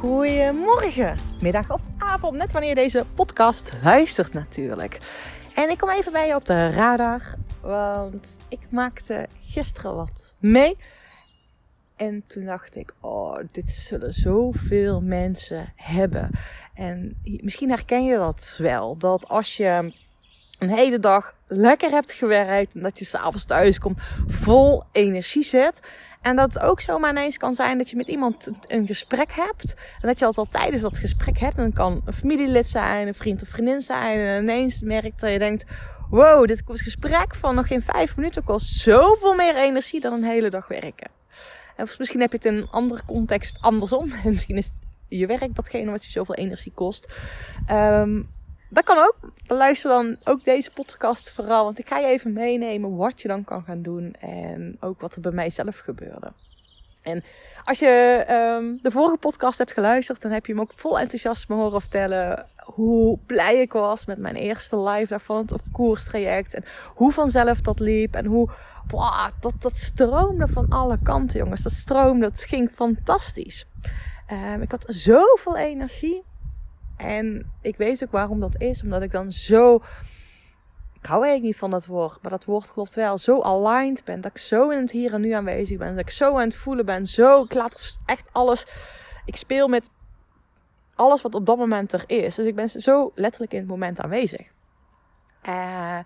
Goedemorgen, middag of avond, net wanneer deze podcast luistert natuurlijk. En ik kom even bij je op de radar, want ik maakte gisteren wat mee. En toen dacht ik, oh, dit zullen zoveel mensen hebben. En misschien herken je dat wel, dat als je een hele dag lekker hebt gewerkt en dat je s'avonds thuis komt vol energie zit en dat het ook zomaar ineens kan zijn dat je met iemand een gesprek hebt. En dat je altijd al tijdens dat gesprek hebt. En dan kan een familielid zijn, een vriend of vriendin zijn. En ineens merkt dat je denkt, wow, dit gesprek van nog geen vijf minuten kost zoveel meer energie dan een hele dag werken. Of misschien heb je het in een andere context andersom. En misschien is je werk datgene wat je zoveel energie kost. Um, dat kan ook. Luister dan ook deze podcast vooral. Want ik ga je even meenemen wat je dan kan gaan doen. En ook wat er bij mij zelf gebeurde. En als je um, de vorige podcast hebt geluisterd, dan heb je hem ook vol enthousiasme horen vertellen hoe blij ik was met mijn eerste live dag van het op koerstraject. En hoe vanzelf dat liep. En hoe dat, dat stroomde van alle kanten, jongens. Dat stroomde, dat ging fantastisch. Um, ik had zoveel energie. En ik weet ook waarom dat is. Omdat ik dan zo. Ik hou eigenlijk niet van dat woord. Maar dat woord klopt wel. Zo aligned ben. Dat ik zo in het hier en nu aanwezig ben. Dat ik zo aan het voelen ben. Zo. Ik laat echt alles. Ik speel met alles wat op dat moment er is. Dus ik ben zo letterlijk in het moment aanwezig. Uh,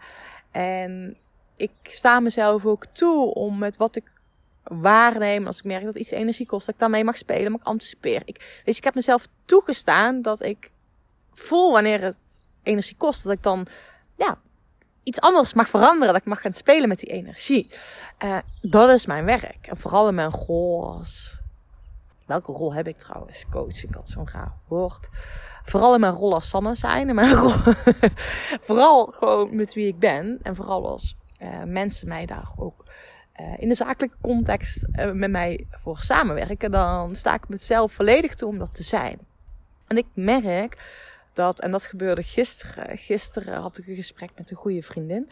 en ik sta mezelf ook toe om met wat ik waarneem. Als ik merk dat iets energie kost, dat ik daarmee mag spelen, mag anticiperen. Ik, dus ik heb mezelf toegestaan dat ik voel wanneer het energie kost, dat ik dan ja, iets anders mag veranderen. Dat ik mag gaan spelen met die energie. Uh, dat is mijn werk. En vooral in mijn rol als. Welke rol heb ik trouwens? Coach, ik had zo'n graag woord. Vooral in mijn rol als Sanne zijn. En mijn rol. vooral gewoon met wie ik ben. En vooral als uh, mensen mij daar ook uh, in de zakelijke context met mij voor samenwerken. Dan sta ik mezelf volledig toe om dat te zijn. En ik merk dat, en dat gebeurde gisteren. Gisteren had ik een gesprek met een goede vriendin.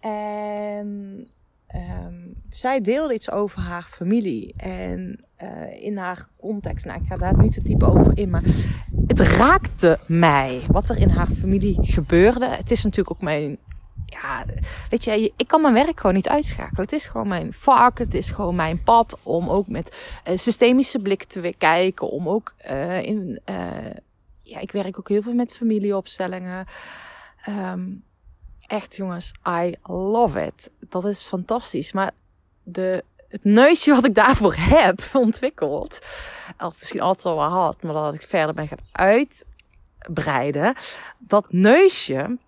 En um, zij deelde iets over haar familie. En uh, in haar context, nou ik ga daar niet te diep over in, maar het raakte mij wat er in haar familie gebeurde. Het is natuurlijk ook mijn ja, weet je, ik kan mijn werk gewoon niet uitschakelen. Het is gewoon mijn vak, het is gewoon mijn pad om ook met uh, systemische blik te kijken, om ook uh, in uh, ja, ik werk ook heel veel met familieopstellingen. Um, echt jongens, I love it. Dat is fantastisch. Maar de, het neusje wat ik daarvoor heb ontwikkeld, of misschien altijd al wel had, maar dat ik verder ben gaan uitbreiden, dat neusje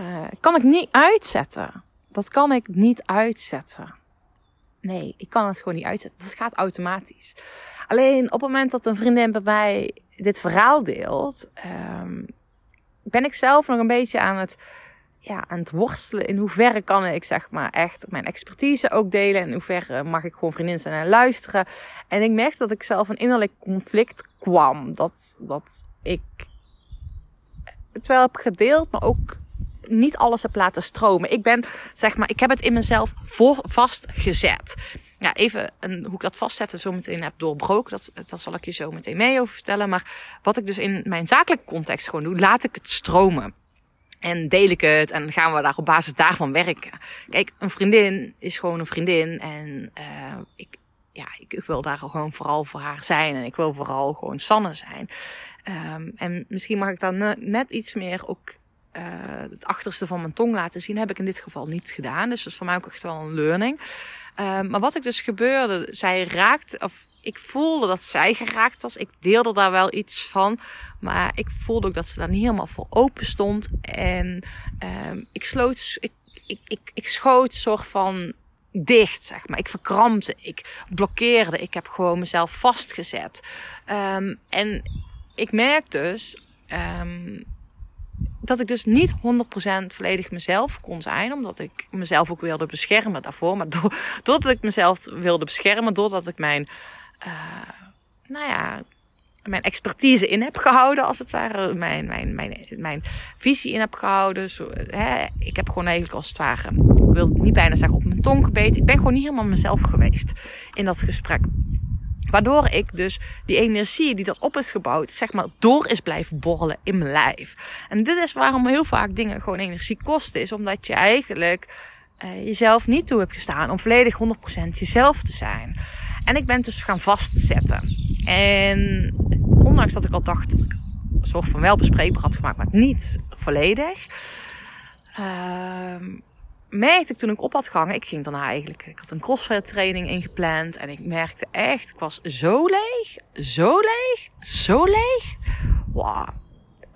uh, kan ik niet uitzetten. Dat kan ik niet uitzetten. Nee, ik kan het gewoon niet uitzetten. Dat gaat automatisch. Alleen op het moment dat een vriendin bij mij dit verhaal deelt, um, ben ik zelf nog een beetje aan het, ja, aan het worstelen. In hoeverre kan ik zeg maar echt mijn expertise ook delen. En in hoeverre mag ik gewoon vriendin zijn en luisteren. En ik merk dat ik zelf een innerlijk conflict kwam. Dat, dat ik het wel heb gedeeld, maar ook niet alles heb laten stromen. Ik ben, zeg maar, ik heb het in mezelf voor vastgezet ja, even een, hoe ik dat vastzetten zo meteen heb doorbroken. Dat, dat zal ik je zo meteen mee over vertellen. Maar wat ik dus in mijn zakelijke context gewoon doe, laat ik het stromen. En deel ik het en gaan we daar op basis daarvan werken. Kijk, een vriendin is gewoon een vriendin. En uh, ik, ja, ik, wil daar gewoon vooral voor haar zijn. En ik wil vooral gewoon Sanne zijn. Um, en misschien mag ik dan net iets meer ook uh, het achterste van mijn tong laten zien. Heb ik in dit geval niet gedaan. Dus dat is voor mij ook echt wel een learning. Um, maar wat ik dus gebeurde, zij raakte, of ik voelde dat zij geraakt was. Ik deelde daar wel iets van. Maar ik voelde ook dat ze daar niet helemaal voor open stond. En um, ik sloot, ik, ik, ik, ik schoot soort van dicht, zeg maar. Ik verkrampte, ik blokkeerde, ik heb gewoon mezelf vastgezet. Um, en ik merk dus dat ik dus niet 100% volledig mezelf kon zijn. Omdat ik mezelf ook wilde beschermen daarvoor. Maar doordat ik mezelf wilde beschermen, doordat ik mijn, uh, nou ja, mijn expertise in heb gehouden, als het ware. Mijn, mijn, mijn, mijn visie in heb gehouden. Hè, ik heb gewoon eigenlijk als het ware, ik wil niet bijna zeggen op mijn tong gebeten. Ik ben gewoon niet helemaal mezelf geweest in dat gesprek. Waardoor ik dus die energie die dat op is gebouwd, zeg maar, door is blijven borrelen in mijn lijf. En dit is waarom heel vaak dingen gewoon energie kosten. Is omdat je eigenlijk uh, jezelf niet toe hebt gestaan om volledig 100% jezelf te zijn. En ik ben dus gaan vastzetten. En ondanks dat ik al dacht dat ik het soort van wel bespreekbaar had gemaakt, maar niet volledig. Uh, merkte ik toen ik op had gehangen, ik ging daarna eigenlijk, ik had een crossfit training ingepland en ik merkte echt, ik was zo leeg, zo leeg, zo leeg. Wow.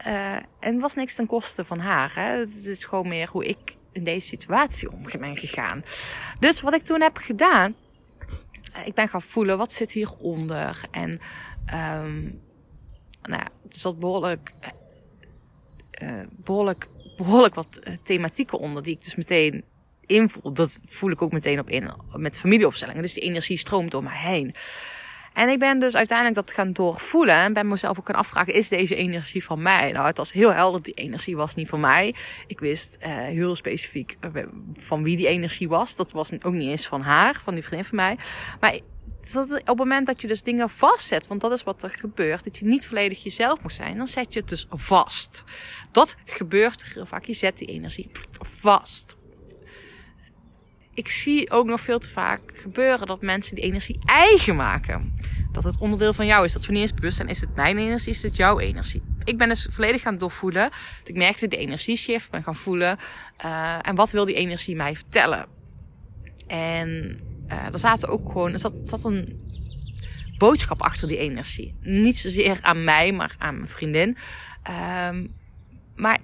Uh, en het was niks ten koste van haar. Hè. Het is gewoon meer hoe ik in deze situatie om ben gegaan. Dus wat ik toen heb gedaan, eh, ik ben gaan voelen wat zit hieronder. En um, nou ja, het zat behoorlijk, uh, behoorlijk, behoorlijk wat thematieken onder die ik dus meteen invoel. Dat voel ik ook meteen op in met familieopstellingen. Dus die energie stroomt door me heen. En ik ben dus uiteindelijk dat gaan doorvoelen en ben mezelf ook gaan afvragen, is deze energie van mij? Nou, het was heel helder, die energie was niet van mij. Ik wist uh, heel specifiek uh, van wie die energie was. Dat was ook niet eens van haar, van die vriendin van mij. Maar op het moment dat je dus dingen vastzet, want dat is wat er gebeurt, dat je niet volledig jezelf moet zijn, dan zet je het dus vast. Dat gebeurt heel vaak, je zet die energie vast ik zie ook nog veel te vaak gebeuren dat mensen die energie eigen maken. Dat het onderdeel van jou is. Dat ze niet eens bewust zijn, is het mijn energie, is het jouw energie. Ik ben dus volledig gaan doorvoelen. Ik merkte de energieshift, ben gaan voelen. Uh, en wat wil die energie mij vertellen? En uh, er zaten ook gewoon, er zat, een boodschap achter die energie. Niet zozeer aan mij, maar aan mijn vriendin. Um, maar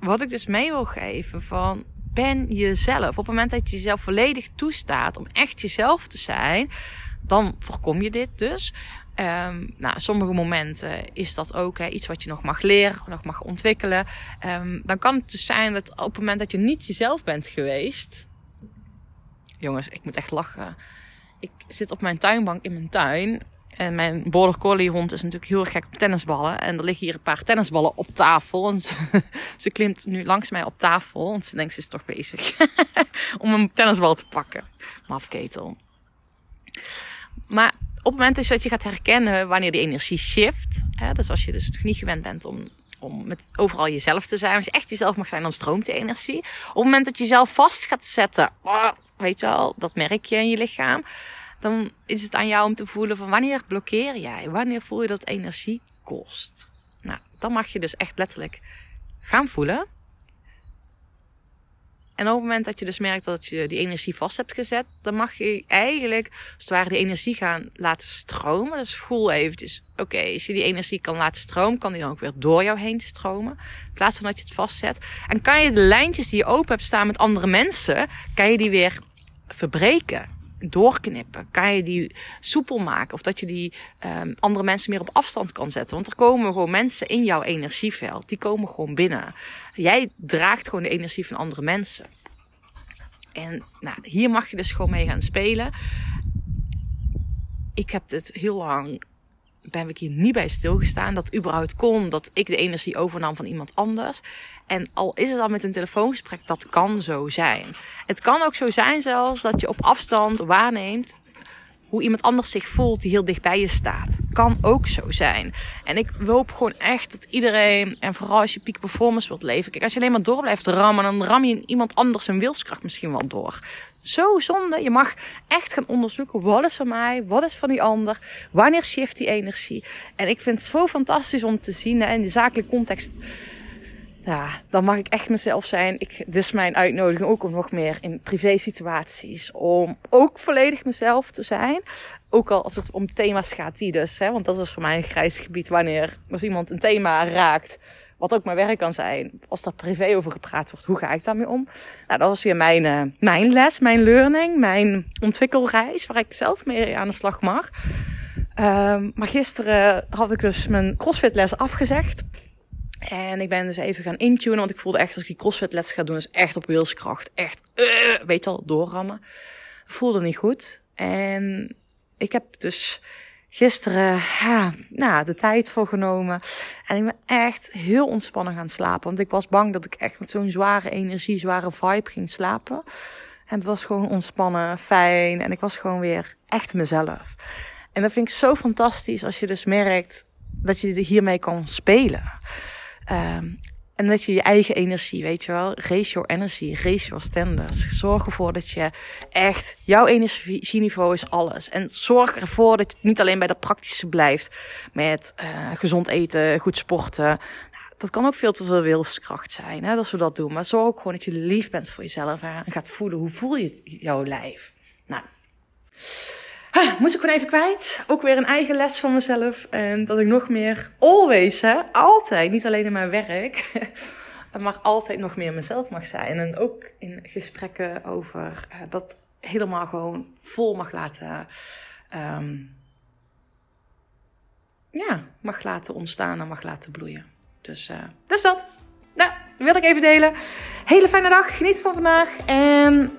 wat ik dus mee wil geven van ben jezelf. Op het moment dat je jezelf volledig toestaat om echt jezelf te zijn, dan voorkom je dit dus. Um, nou, sommige momenten is dat ook iets wat je nog mag leren, nog mag ontwikkelen. Um, dan kan het dus zijn dat op het moment dat je niet jezelf bent geweest. Jongens, ik moet echt lachen. Ik zit op mijn tuinbank in mijn tuin. En mijn border collie hond is natuurlijk heel erg gek op tennisballen. En er liggen hier een paar tennisballen op tafel. En ze, ze klimt nu langs mij op tafel. Want ze denkt, ze is toch bezig om een tennisbal te pakken. Mafketel. Maar op het moment dat je gaat herkennen wanneer die energie shift. Hè, dus als je dus niet gewend bent om, om met overal jezelf te zijn. Als je echt jezelf mag zijn, dan stroomt die energie. Op het moment dat je jezelf vast gaat zetten. Oh, weet je wel, dat merk je in je lichaam dan is het aan jou om te voelen van wanneer blokkeer jij? Wanneer voel je dat energie kost? Nou, dan mag je dus echt letterlijk gaan voelen. En op het moment dat je dus merkt dat je die energie vast hebt gezet, dan mag je eigenlijk, als het ware, die energie gaan laten stromen. Dus voel eventjes, oké, als je die energie kan laten stromen, kan die dan ook weer door jou heen stromen. In plaats van dat je het vastzet. En kan je de lijntjes die je open hebt staan met andere mensen, kan je die weer verbreken doorknippen? Kan je die soepel maken? Of dat je die um, andere mensen meer op afstand kan zetten? Want er komen gewoon mensen in jouw energieveld. Die komen gewoon binnen. Jij draagt gewoon de energie van andere mensen. En nou, hier mag je dus gewoon mee gaan spelen. Ik heb dit heel lang ben ik hier niet bij stilgestaan. Dat überhaupt kon, dat ik de energie overnam van iemand anders. En al is het dan met een telefoongesprek, dat kan zo zijn. Het kan ook zo zijn zelfs dat je op afstand waarneemt hoe iemand anders zich voelt die heel dicht bij je staat. Kan ook zo zijn. En ik hoop gewoon echt dat iedereen, en vooral als je peak performance wilt leven, kijk, als je alleen maar door blijft rammen, dan ram je iemand anders zijn wilskracht misschien wel door. Zo zonde. Je mag echt gaan onderzoeken. Wat is van mij? Wat is van die ander? Wanneer shift die energie? En ik vind het zo fantastisch om te zien. In de zakelijke context. Ja, dan mag ik echt mezelf zijn. Ik, dit is mijn uitnodiging ook om nog meer in privé situaties. Om ook volledig mezelf te zijn. Ook al als het om thema's gaat die dus. Hè, want dat is voor mij een grijs gebied. Wanneer als iemand een thema raakt wat ook mijn werk kan zijn, als daar privé over gepraat wordt, hoe ga ik daarmee om? Nou, dat was weer mijn, uh, mijn les, mijn learning, mijn ontwikkelreis, waar ik zelf mee aan de slag mag. Um, maar gisteren had ik dus mijn crossfit les afgezegd. En ik ben dus even gaan intunen, want ik voelde echt als ik die crossfit les ga doen, is echt op wilskracht. Echt, uh, weet je al, doorrammen. Voelde niet goed. En ik heb dus gisteren ja, nou, de tijd voor genomen. En ik ben echt heel ontspannen gaan slapen. Want ik was bang dat ik echt met zo'n zware energie, zware vibe ging slapen. En het was gewoon ontspannen, fijn. En ik was gewoon weer echt mezelf. En dat vind ik zo fantastisch als je dus merkt dat je hiermee kan spelen. Ehm, en dat je je eigen energie, weet je wel, raise your energy, raise your standards. Zorg ervoor dat je echt, jouw energieniveau is alles. En zorg ervoor dat het niet alleen bij dat praktische blijft met uh, gezond eten, goed sporten. Nou, dat kan ook veel te veel wilskracht zijn, hè, dat we dat doen. Maar zorg ook gewoon dat je lief bent voor jezelf en gaat voelen hoe voel je jouw lijf. Nou, Huh, moest ik gewoon even kwijt. Ook weer een eigen les van mezelf. En dat ik nog meer, always, hè, altijd, niet alleen in mijn werk, maar altijd nog meer mezelf mag zijn. En ook in gesprekken over uh, dat helemaal gewoon vol mag laten, um, ja, mag laten ontstaan en mag laten bloeien. Dus, uh, dus dat. Nou, wil ik even delen. Hele fijne dag. Geniet van vandaag. En